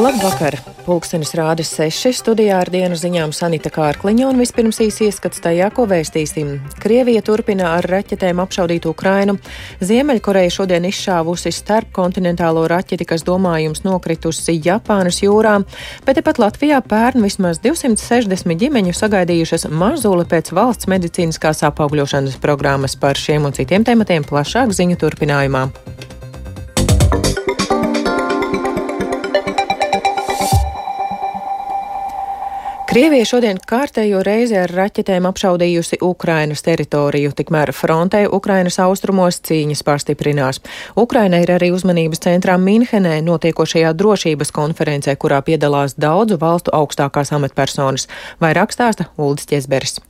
Labvakar! Pulkstenis rāda 6 studijā ar dienu ziņām Sanita Kārkliņa un vispirms īsi ieskats tajā, ko vēstīsim. Krievija turpina ar raķetēm apšaudīt Ukrainu. Ziemeļkoreja šodien izšāvusi starpkontinentālo raķeti, kas domājums nokritusi Japānas jūrā, bet tepat Latvijā pērn vismaz 260 ģimeņu sagaidījušas mazuli pēc valsts medicīniskās apaugļošanas programmas par šiem un citiem tematiem plašāk ziņu turpinājumā. Krievija šodien kārtējo reizi ar raķetēm apšaudījusi Ukrainas teritoriju, tikmēr frontē Ukrainas austrumos cīņas pastiprinās. Ukraina ir arī uzmanības centrā Minhenē notiekošajā drošības konferencē, kurā piedalās daudzu valstu augstākās amatpersonas, vai rakstāsta Uldis Ķesberis.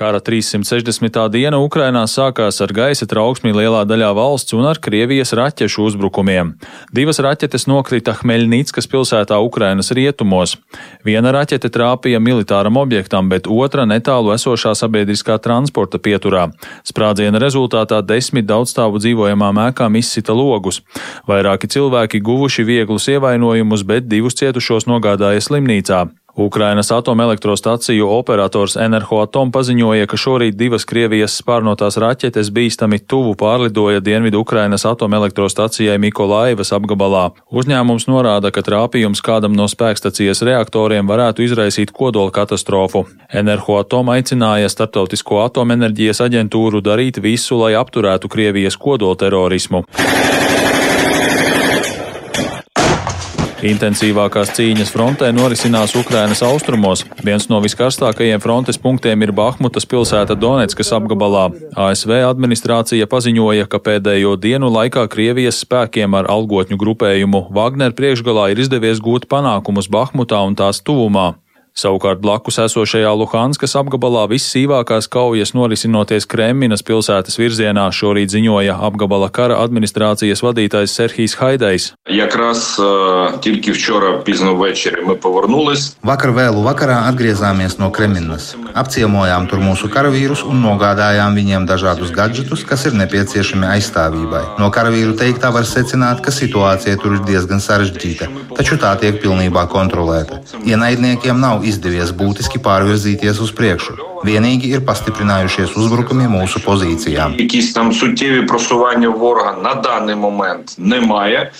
Kara 360. diena Ukrainā sākās ar gaisa trauksmi lielā daļā valsts un ar Krievijas raķešu uzbrukumiem. Divas raķetes nokrita Hmeļnīckas pilsētā Ukrainas rietumos. Viena raķete trāpīja militāram objektam, bet otra netālu esošā sabiedriskā transporta pieturā. Sprādziena rezultātā desmit daudzstāvu dzīvojamām ēkām izsita logus. Vairāki cilvēki guvuši vieglus ievainojumus, bet divus cietušos nogādāja slimnīcā. Ukrainas atomelektrostaciju operators Enerhoatom paziņoja, ka šorīt divas Krievijas spārnotās raķetes bīstami tuvu pārlidoja Dienvidu Ukrainas atomelektrostacijai Mikolaivas apgabalā. Uzņēmums norāda, ka trāpījums kādam no spēkstacijas reaktoriem varētu izraisīt kodola katastrofu. Enerhoatom aicināja Startautisko atomenerģijas aģentūru darīt visu, lai apturētu Krievijas kodolterorismu. Intensīvākās cīņas frontē norisinās Ukrainas austrumos. Viens no viskarstākajiem frontes punktiem ir Bahmutas pilsēta Donetskas apgabalā. ASV administrācija paziņoja, ka pēdējo dienu laikā Krievijas spēkiem ar algotņu grupējumu Wagner priekšgalā ir izdevies gūt panākumus Bahmutā un tās tuvumā. Savukārt blakus esošajā Luhanskas apgabalā vissīvākās kaujas norisinoties Kremminas pilsētas virzienā, šorīt ziņoja apgabala kara administrācijas vadītājs Serhijs Haidejs. Vakar vēlu vakarā atgriezāmies no Kremminas. Apciemojām tur mūsu karavīrus un nogādājām viņiem dažādus gadgetus, kas ir nepieciešami aizstāvībai. No karavīru teiktā var secināt, ka situācija tur ir diezgan sarežģīta, taču tā tiek pilnībā kontrolēta. Ienaidniekiem nav nav izdevies būtiski pārvirzīties uz priekšu. Vienīgi ir pastiprinājušies uzbrukumi mūsu pozīcijām. Якісь там суттєві просування ворога на даний момент немає.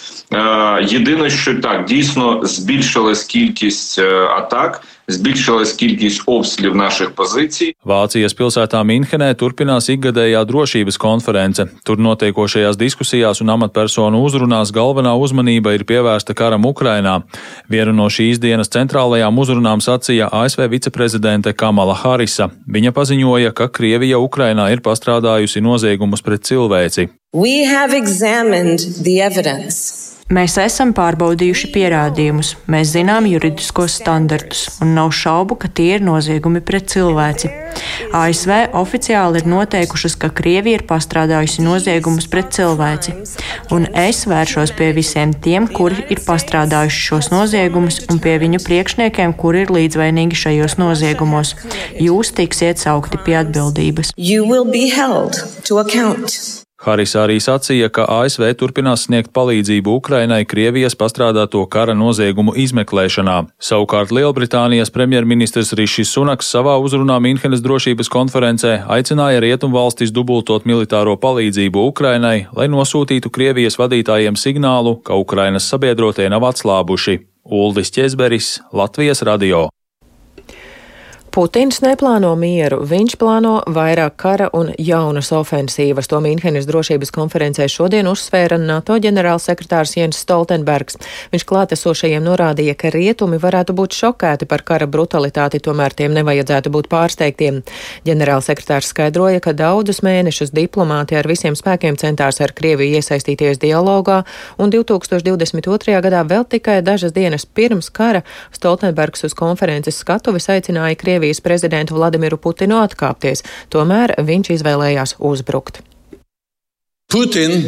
Єдине, що так дійсно збільшилась кількість атак. Збільшилась кількість обстрілів наших позицій. Vācijas pilsētā Minhenē turpinās ikgadējā drošības konference. Tur notiekošajās diskusijās un amatpersonu uzrunās galvenā uzmanība ir pievērsta karam Ukrainā. Vienu no šīs dienas centrālajām uzrunām sacīja ASV viceprezidente Kamala Harisa. Viņa paziņoja, ka Krievija Ukrainā ir pastrādājusi noziegumus pret cilvēci. Mēs esam pārbaudījuši pierādījumus, mēs zinām juridiskos standartus, un nav šaubu, ka tie ir noziegumi pret cilvēci. ASV oficiāli ir noteikušas, ka Krievija ir pastrādājusi noziegumus pret cilvēci, un es vēršos pie visiem tiem, kuri ir pastrādājuši šos noziegumus, un pie viņu priekšniekiem, kuri ir līdzvainīgi šajos noziegumos. Jūs tiksiet saukti pie atbildības. Haris arī sacīja, ka ASV turpinās sniegt palīdzību Ukrainai Krievijas pastrādāto kara noziegumu izmeklēšanā. Savukārt Lielbritānijas premjerministrs Rišis Sunaks savā uzrunā Minhenes drošības konferencē aicināja rietumvalstis dubultot militāro palīdzību Ukrainai, lai nosūtītu Krievijas vadītājiem signālu, ka Ukrainas sabiedrotie nav atslābuši. Uldis Česberis, Latvijas radio. Putins neplāno mieru, viņš plāno vairāk kara un jaunas ofensīvas. To Mīnhenes drošības konferencē šodien uzsvēra NATO ģenerālsekretārs Jens Stoltenbergs. Viņš klātesošajiem norādīja, ka rietumi varētu būt šokēti par kara brutalitāti, tomēr tiem nevajadzētu būt pārsteigtiem. Ģenerālsekretārs skaidroja, ka daudzus mēnešus diplomāti ar visiem spēkiem centās ar Krieviju iesaistīties dialogā, un 2022. gadā vēl tikai dažas dienas pirms kara Stoltenbergs uz konferences skatuves aicināja Krieviju Krievijas prezidentu Vladimiru Putinu atkāpties, tomēr viņš izvēlējās uzbrukt. Putin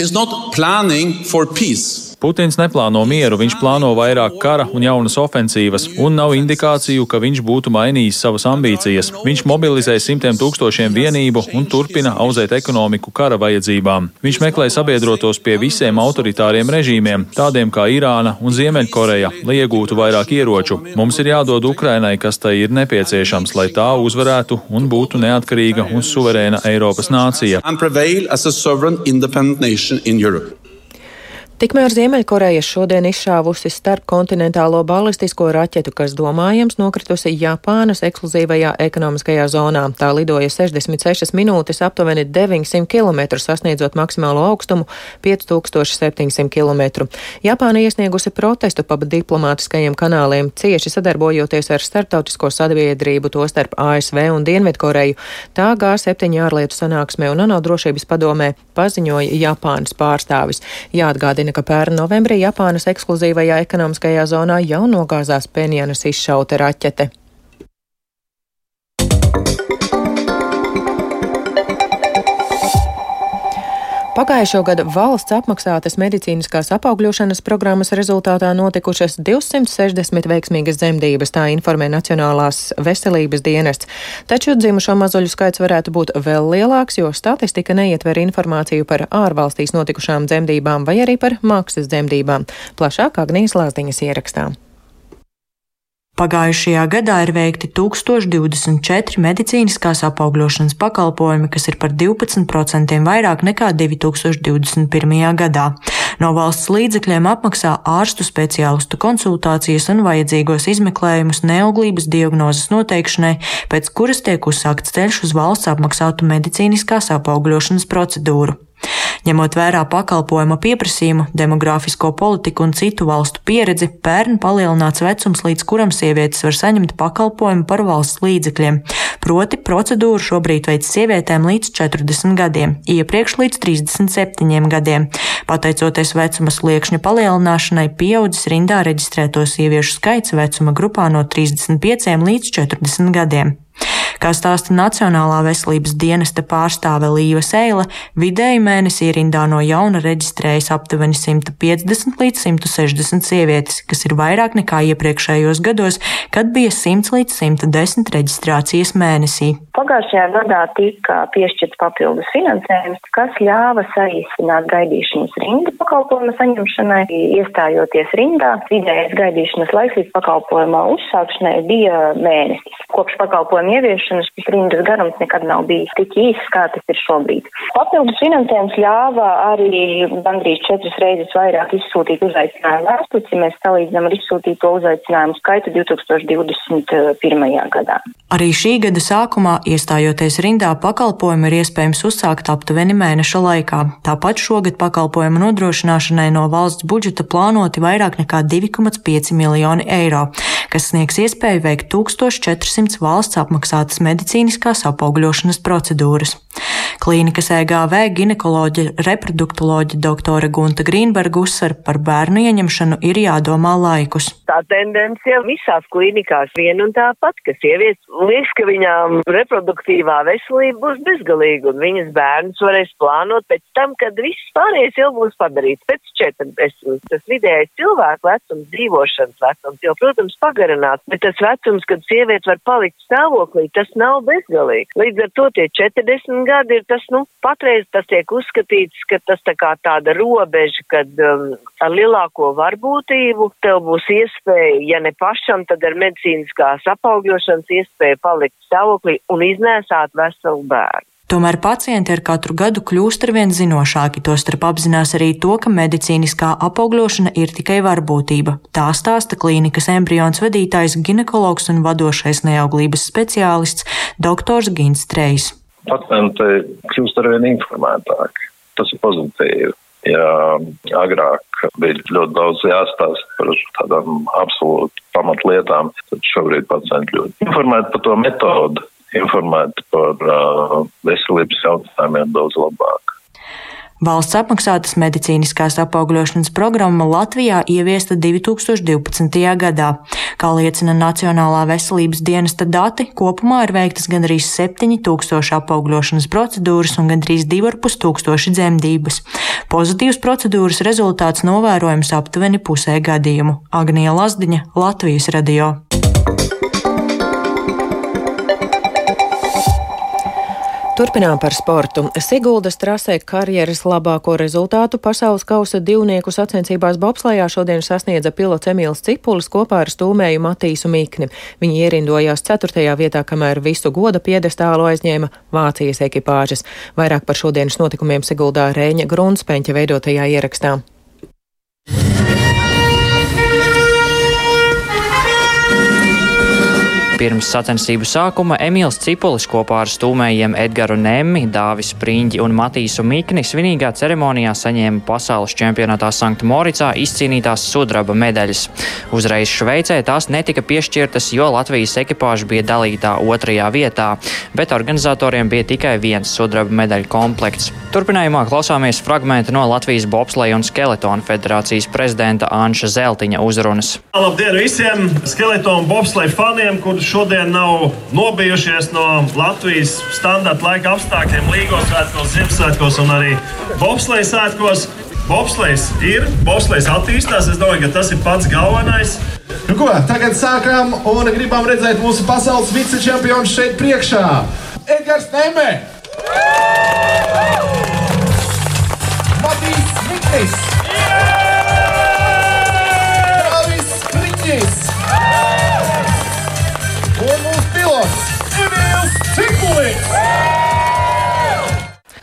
is not planning for peace. Putins neplāno mieru, viņš plāno vairāk kara un jaunas ofensīvas, un nav indikāciju, ka viņš būtu mainījis savas ambīcijas. Viņš mobilizē simtiem tūkstošiem vienību un turpina auzēt ekonomiku kara vajadzībām. Viņš meklē sabiedrotos pie visiem autoritāriem režīmiem, tādiem kā Irāna un Ziemeļkoreja, lai iegūtu vairāk ieroču. Mums ir jādod Ukrainai, kas tai ir nepieciešams, lai tā uzvarētu un būtu neatkarīga un suverēna Eiropas nācija. Tikmēr Ziemeļkoreja šodien izšāvusi starpkontinentālo balistisko raķetu, kas domājams nokritusi Japānas ekskluzīvajā ekonomiskajā zonā. Tā lidoja 66 minūtes, aptuveni 900 km, sasniedzot maksimālo augstumu 5700 km. Japāna iesniegusi protestu pa diplomātiskajiem kanāliem, cieši sadarbojoties ar starptautisko sabiedrību, tostarp ASV un Dienvidkoreju. Tā G7 ārlietu sanāksmē un ANO drošības padomē paziņoja Japānas pārstāvis. Jāatgādina Atgādina, ka pērn novembrī Japānas ekskluzīvajā ekonomiskajā zonā jau nogāzās Penjanas izšauta raķete. Pagājušo gadu valsts apmaksātas medicīniskās apaugļošanas programmas rezultātā notikušas 260 veiksmīgas dzemdības, tā informē Nacionālās veselības dienests. Taču dzimušo mazuļu skaits varētu būt vēl lielāks, jo statistika neietver informāciju par ārvalstīs notikušām dzemdībām vai arī par maksas dzemdībām. Plašāk Agnijas Lāsdiņas ierakstā. Pagājušajā gadā ir veikti 1024 medicīniskās apaugļošanas pakalpojumi, kas ir par 12% vairāk nekā 2021. gadā. No valsts līdzekļiem apmaksā ārstu speciālistu konsultācijas un vajadzīgos izmeklējumus neauglības diagnozes noteikšanai, pēc kuras tiek uzsākts ceļš uz valsts apmaksātu medicīniskās apaugļošanas procedūru. Ņemot vērā pakalpojuma pieprasījumu, demogrāfisko politiku un citu valstu pieredzi, pērn palielināts vecums, līdz kuram sievietes var saņemt pakalpojumu par valsts līdzekļiem. Proti procedūru šobrīd veids sievietēm līdz 40 gadiem, iepriekš līdz 37 gadiem. Pateicoties vecuma sliekšņa palielināšanai, pieaudzis rindā reģistrēto sieviešu skaits vecuma grupā no 35 līdz 40 gadiem. Kā stāsta Nacionālā veselības dienesta pārstāve Līva Seila, vidēji mēnesī rindā no jauna reģistrējas aptuveni 150 līdz 160 sievietes, kas ir vairāk nekā iepriekšējos gados, kad bija 100 līdz 110 reģistrācijas mēnesī. Pagājušajā gadā tika piešķirts papildus finansējums, kas ļāva saīsināt gaidīšanas rindu pakalpojuma saņemšanai. Iestājoties rindā, vidējais gaidīšanas laiks līdz pakalpojuma uzsākšanai bija mēnesis. Kopš pakalpojuma ieviešanas ieviešanas šis rindas garums nekad nav bijis tik īss, kā tas ir šobrīd. Papildus finansējums ļāva arī gandrīz četras reizes vairāk izsūtīt uzaicinājumu vēstules, ja mēs salīdzinām ar izsūtīto uzaicinājumu skaitu 2021. gadā. Arī šī gada sākumā, iestājoties rindā, pakalpojumu ir iespējams uzsākt aptuveni mēneša laikā. Tāpat šogad pakalpojumu nodrošināšanai no valsts budžeta plānoti vairāk nekā 2,5 miljoni eiro, kas sniegs iespēju veikt 1400 valsts apmaksātas medicīniskās apaugļošanas procedūras. Klīnikas EGV ginekoloģa reproduktoloģa doktore Gunta Grīnberga uzsver par bērnu ieņemšanu ir jādomā laikus. Tā tendence jau visās klīnikās vien un tāpat, ka sievietes liekas, ka viņām reproduktīvā veselība būs bezgalīga un viņas bērnus varēs plānot pēc tam, kad viss pārējais jau būs padarīts pēc 40. Tas vidējais cilvēku vecums, dzīvošanas vecums jau, protams, pagarināts, bet tas vecums, kad sieviete var palikt stāvoklī, tas tas nav bezgalīgi. Līdz ar to tie 40 gadi ir tas, nu, patreiz tas tiek uzskatīts, ka tas tā kā tāda robeža, kad um, ar lielāko varbūtību tev būs iespēja, ja ne pašam, tad ar medicīniskās apaugļošanas iespēju palikt stāvoklī un iznēsāt veselu bērnu. Tomēr pacienti ar katru gadu kļūst arvien zinošāki, tostarp apzinās arī to, ka medicīniskā apaugļošana ir tikai varbūtība. Tā stāsta klīnikas embrions vadītājs, ginekologs un vadošais neauglības speciālists dr. Gins Trejs. Pacienti kļūst arvien informētāki. Tas ir pozitīvi. Ja agrāk bija ļoti daudz jāstāsta par tādām absolūti pamatlietām, tad šobrīd pacienti ļoti informēti par to metodu informēti par uh, veselības jautājumiem daudz labāk. Valsts apmaksātas medicīniskās apaugļošanas programma Latvijā ieviesta 2012. gadā. Kā liecina Nacionālā veselības dienesta dati, kopumā ir veiktas gandrīz 7000 apaugļošanas procedūras un gandrīz 2500 dzemdības. Pozitīvas procedūras rezultāts novērojams aptuveni pusē gadījumu. Agnija Lazdiņa, Latvijas radio. Turpinām par sportu. Siguldas trasē karjeras labāko rezultātu pasaules kausa divnieku sacensībās bobslējā šodien sasniedza pilots Emīls Cipulis kopā ar stūmēju Matīsu Mikni. Viņi ierindojās ceturtajā vietā, kamēr visu goda piedestālu aizņēma Vācijas ekipāžas. Vairāk par šodienas notikumiem Siguldā Rēņa Grunspeņķa veidotajā ierakstā. Pirms sacensību sākuma Emīls Cipulis kopā ar stūmējiem Edgars Nemmi, Dāvis Priņģi un Matīsu Mikni svinīgā ceremonijā saņēma pasaules čempionātā Sankt Moricā izcīnītās sudraba medaļas. Uzreiz Šveicē tās netika piešķirtas, jo Latvijas ekipāža bija dalītā otrajā vietā, bet organizatoriem bija tikai viens sudraba medaļu komplekts. Turpinājumā klausāmies fragment no Latvijas Bobsleja un Skeletona federācijas prezidenta Anša Zeltiņa uzrunas. Labdien visiem skeletonu bobsleja faniem, kurus šodien nav nobijušies no Latvijas standarta laika apstākļiem, Līgos svētkos, Ziemassvētkos un arī bobsleja svētkos. Bobslēgs ir, bobslēgs attīstās. Es domāju, ka tas ir pats galvenais. Nu, ko, tagad sākam un gribam redzēt mūsu pasaules vicečempionu šeit priekšā. Edgars Nemē! Matīs Mikls!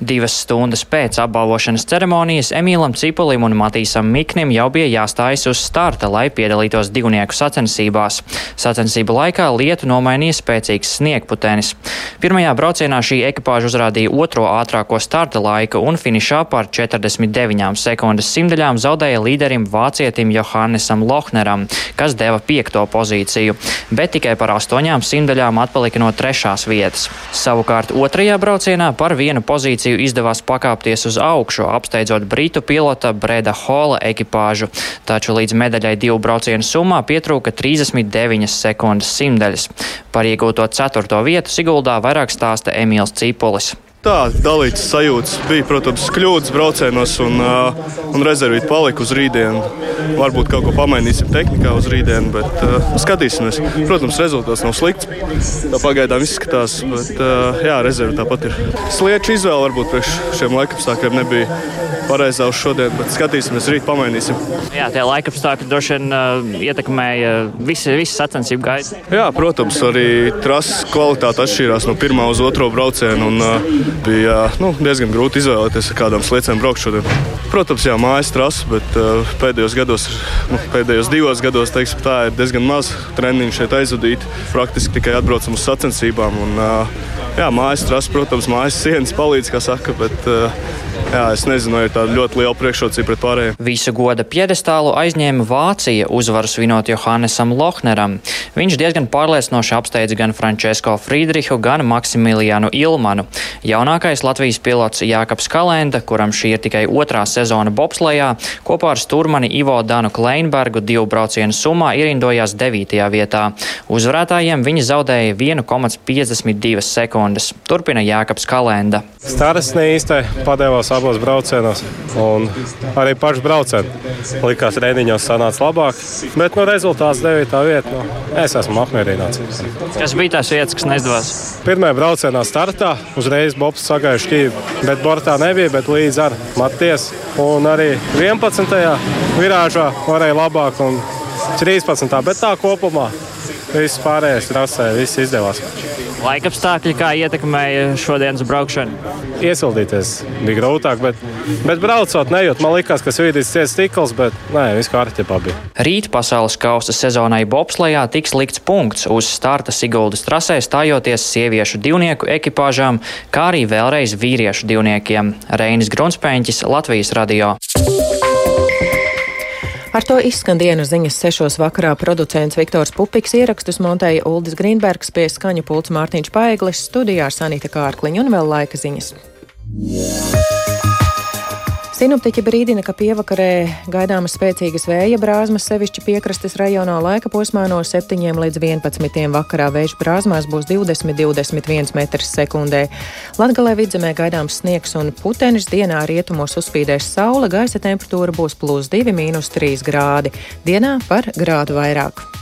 Divas stundas pēc apbalvošanas ceremonijas Emīlam Cipulim un Matīsam Miknim jau bija jāstājas uz starta, lai piedalītos divnieku sacensībās. Sacensību laikā lietu nomainīja spēcīgs sniegputenis. Pirmajā braucienā šī ekipāža uzrādīja otro ātrāko starta laiku un finišā par 49 sekundes simtaļām zaudēja līderim vācietim Johannesam Lohneram, kas deva piekto pozīciju, bet tikai par astoņām simtaļām atpalika no trešās vietas. Savukārt otrajā braucienā par vienu pozīciju izdevās pakāpties uz augšu, apsteidzot britu pilota Breda Hola ekipāžu, taču līdz medaļai divu braucienu summā pietrūka 39 sekundes simtaļas. Par iegūto ceturto vietu Siguldā vairāk stāsta Emīls Cipolis. Tā dalīts sajūtas bija, protams, kļūdas braucienos un, uh, un rezervīt paliku uz rītdienu. Varbūt kaut ko pamainīsim tehnikā uz rītdienu, bet uh, skatīsimies. Protams, rezultāts nav slikts. Tā pagaidām izskatās, bet uh, jā, rezerve tāpat ir. Slieču izvēle varbūt priekš šiem laikapstākļiem nebija pareizā uz šodien, bet skatīsimies, rīt pamainīsim. Jā, tie laikapstākļi droši vien uh, ietekmēja visu, visu sacensību gaitu. Jā, protams, arī trases kvalitāte atšķīrās no pirmā uz otro braucienu. Un, uh, bija nu, diezgan grūti izvēlēties, ar kādām sliecēm braukt šodien. Protams, jā, mājas trasa, bet uh, pēdējos gados, nu, pēdējos divos gados, teiksim, tā ir diezgan maz treniņu šeit aizvadīt. Praktiski tikai atbraucam uz sacensībām. Un, uh, jā, mājas trasa, protams, mājas sienas palīdz, kā saka, bet uh, jā, es nezinu, ir tāda ļoti liela priekšrocība pret pārējiem. Visu goda piedestālu aizņēma Vācija, uzvaru svinot Johannesam Lohneram. Viņš diezgan pārliecinoši apsteidza gan Frančisko Friedrihu, gan Maksimilianu Ilmanu. Jaunākais Latvijas pilots Jākaps Kalenda, kuram šī ir tikai otrā sezona bobslējā, kopā ar Sturmani Ivo Danu Kleinbergu divu braucienu summā ierindojās 9. vietā. Uzvarētājiem viņi zaudēja 1,52 sekundes. Turpina Jākaps Kalenda. Staras neīstai padevās abos braucienos, un arī pašs brauciens likās rēdiņos sanāca labāk, bet no rezultāts 9. vieta, no, es esmu apmierināts. Kas bija tās vietas, kas neizdevās? Pirmajā braucienā startā uzreiz Bobs sagāja šķīvi, bet bortā nebija, bet līdz ar Maties. Un arī 11. virāžā varēja labāk un 13. bet tā kopumā viss pārējais trasē, viss izdevās. Laikapstākļi kā ietekmēja šodienas braukšanu? Iesildīties bija grūtāk, bet, bet braucot nejūt. Man liekas, ka svīdīs ciets stikls, bet nē, viss kārtībā bija. Rīt pasaules kausa sezonai bobslējā tiks likts punkts uz starta Siguldas trasē stājoties sieviešu divnieku ekipāžām, kā arī vēlreiz vīriešu divniekiem. Reinis Grunspēņķis, Latvijas radio. Ar to izskan dienas ziņas sešos vakarā producents Viktors Pupiks ierakstus montēja Uldis Grīnbergs pie skaņu pults Mārtiņš Paeglis, studijā Sanita Kārkliņa un vēl laika ziņas. Yeah. Sinoptiķi brīdina, ka pievakarē gaidāmas spēcīgas vēja brāzmas, sevišķi piekrastes rajonā laika posmā no 7 līdz 11. vakarā vēju brāzmās būs 20-21 metrs sekundē. Latgalē vidzemē gaidāms sniegs un putenis, dienā rietumos uzspīdēs saule, gaisa temperatūra būs plus 2, mīnus 3 grādi, dienā par grādu vairāk.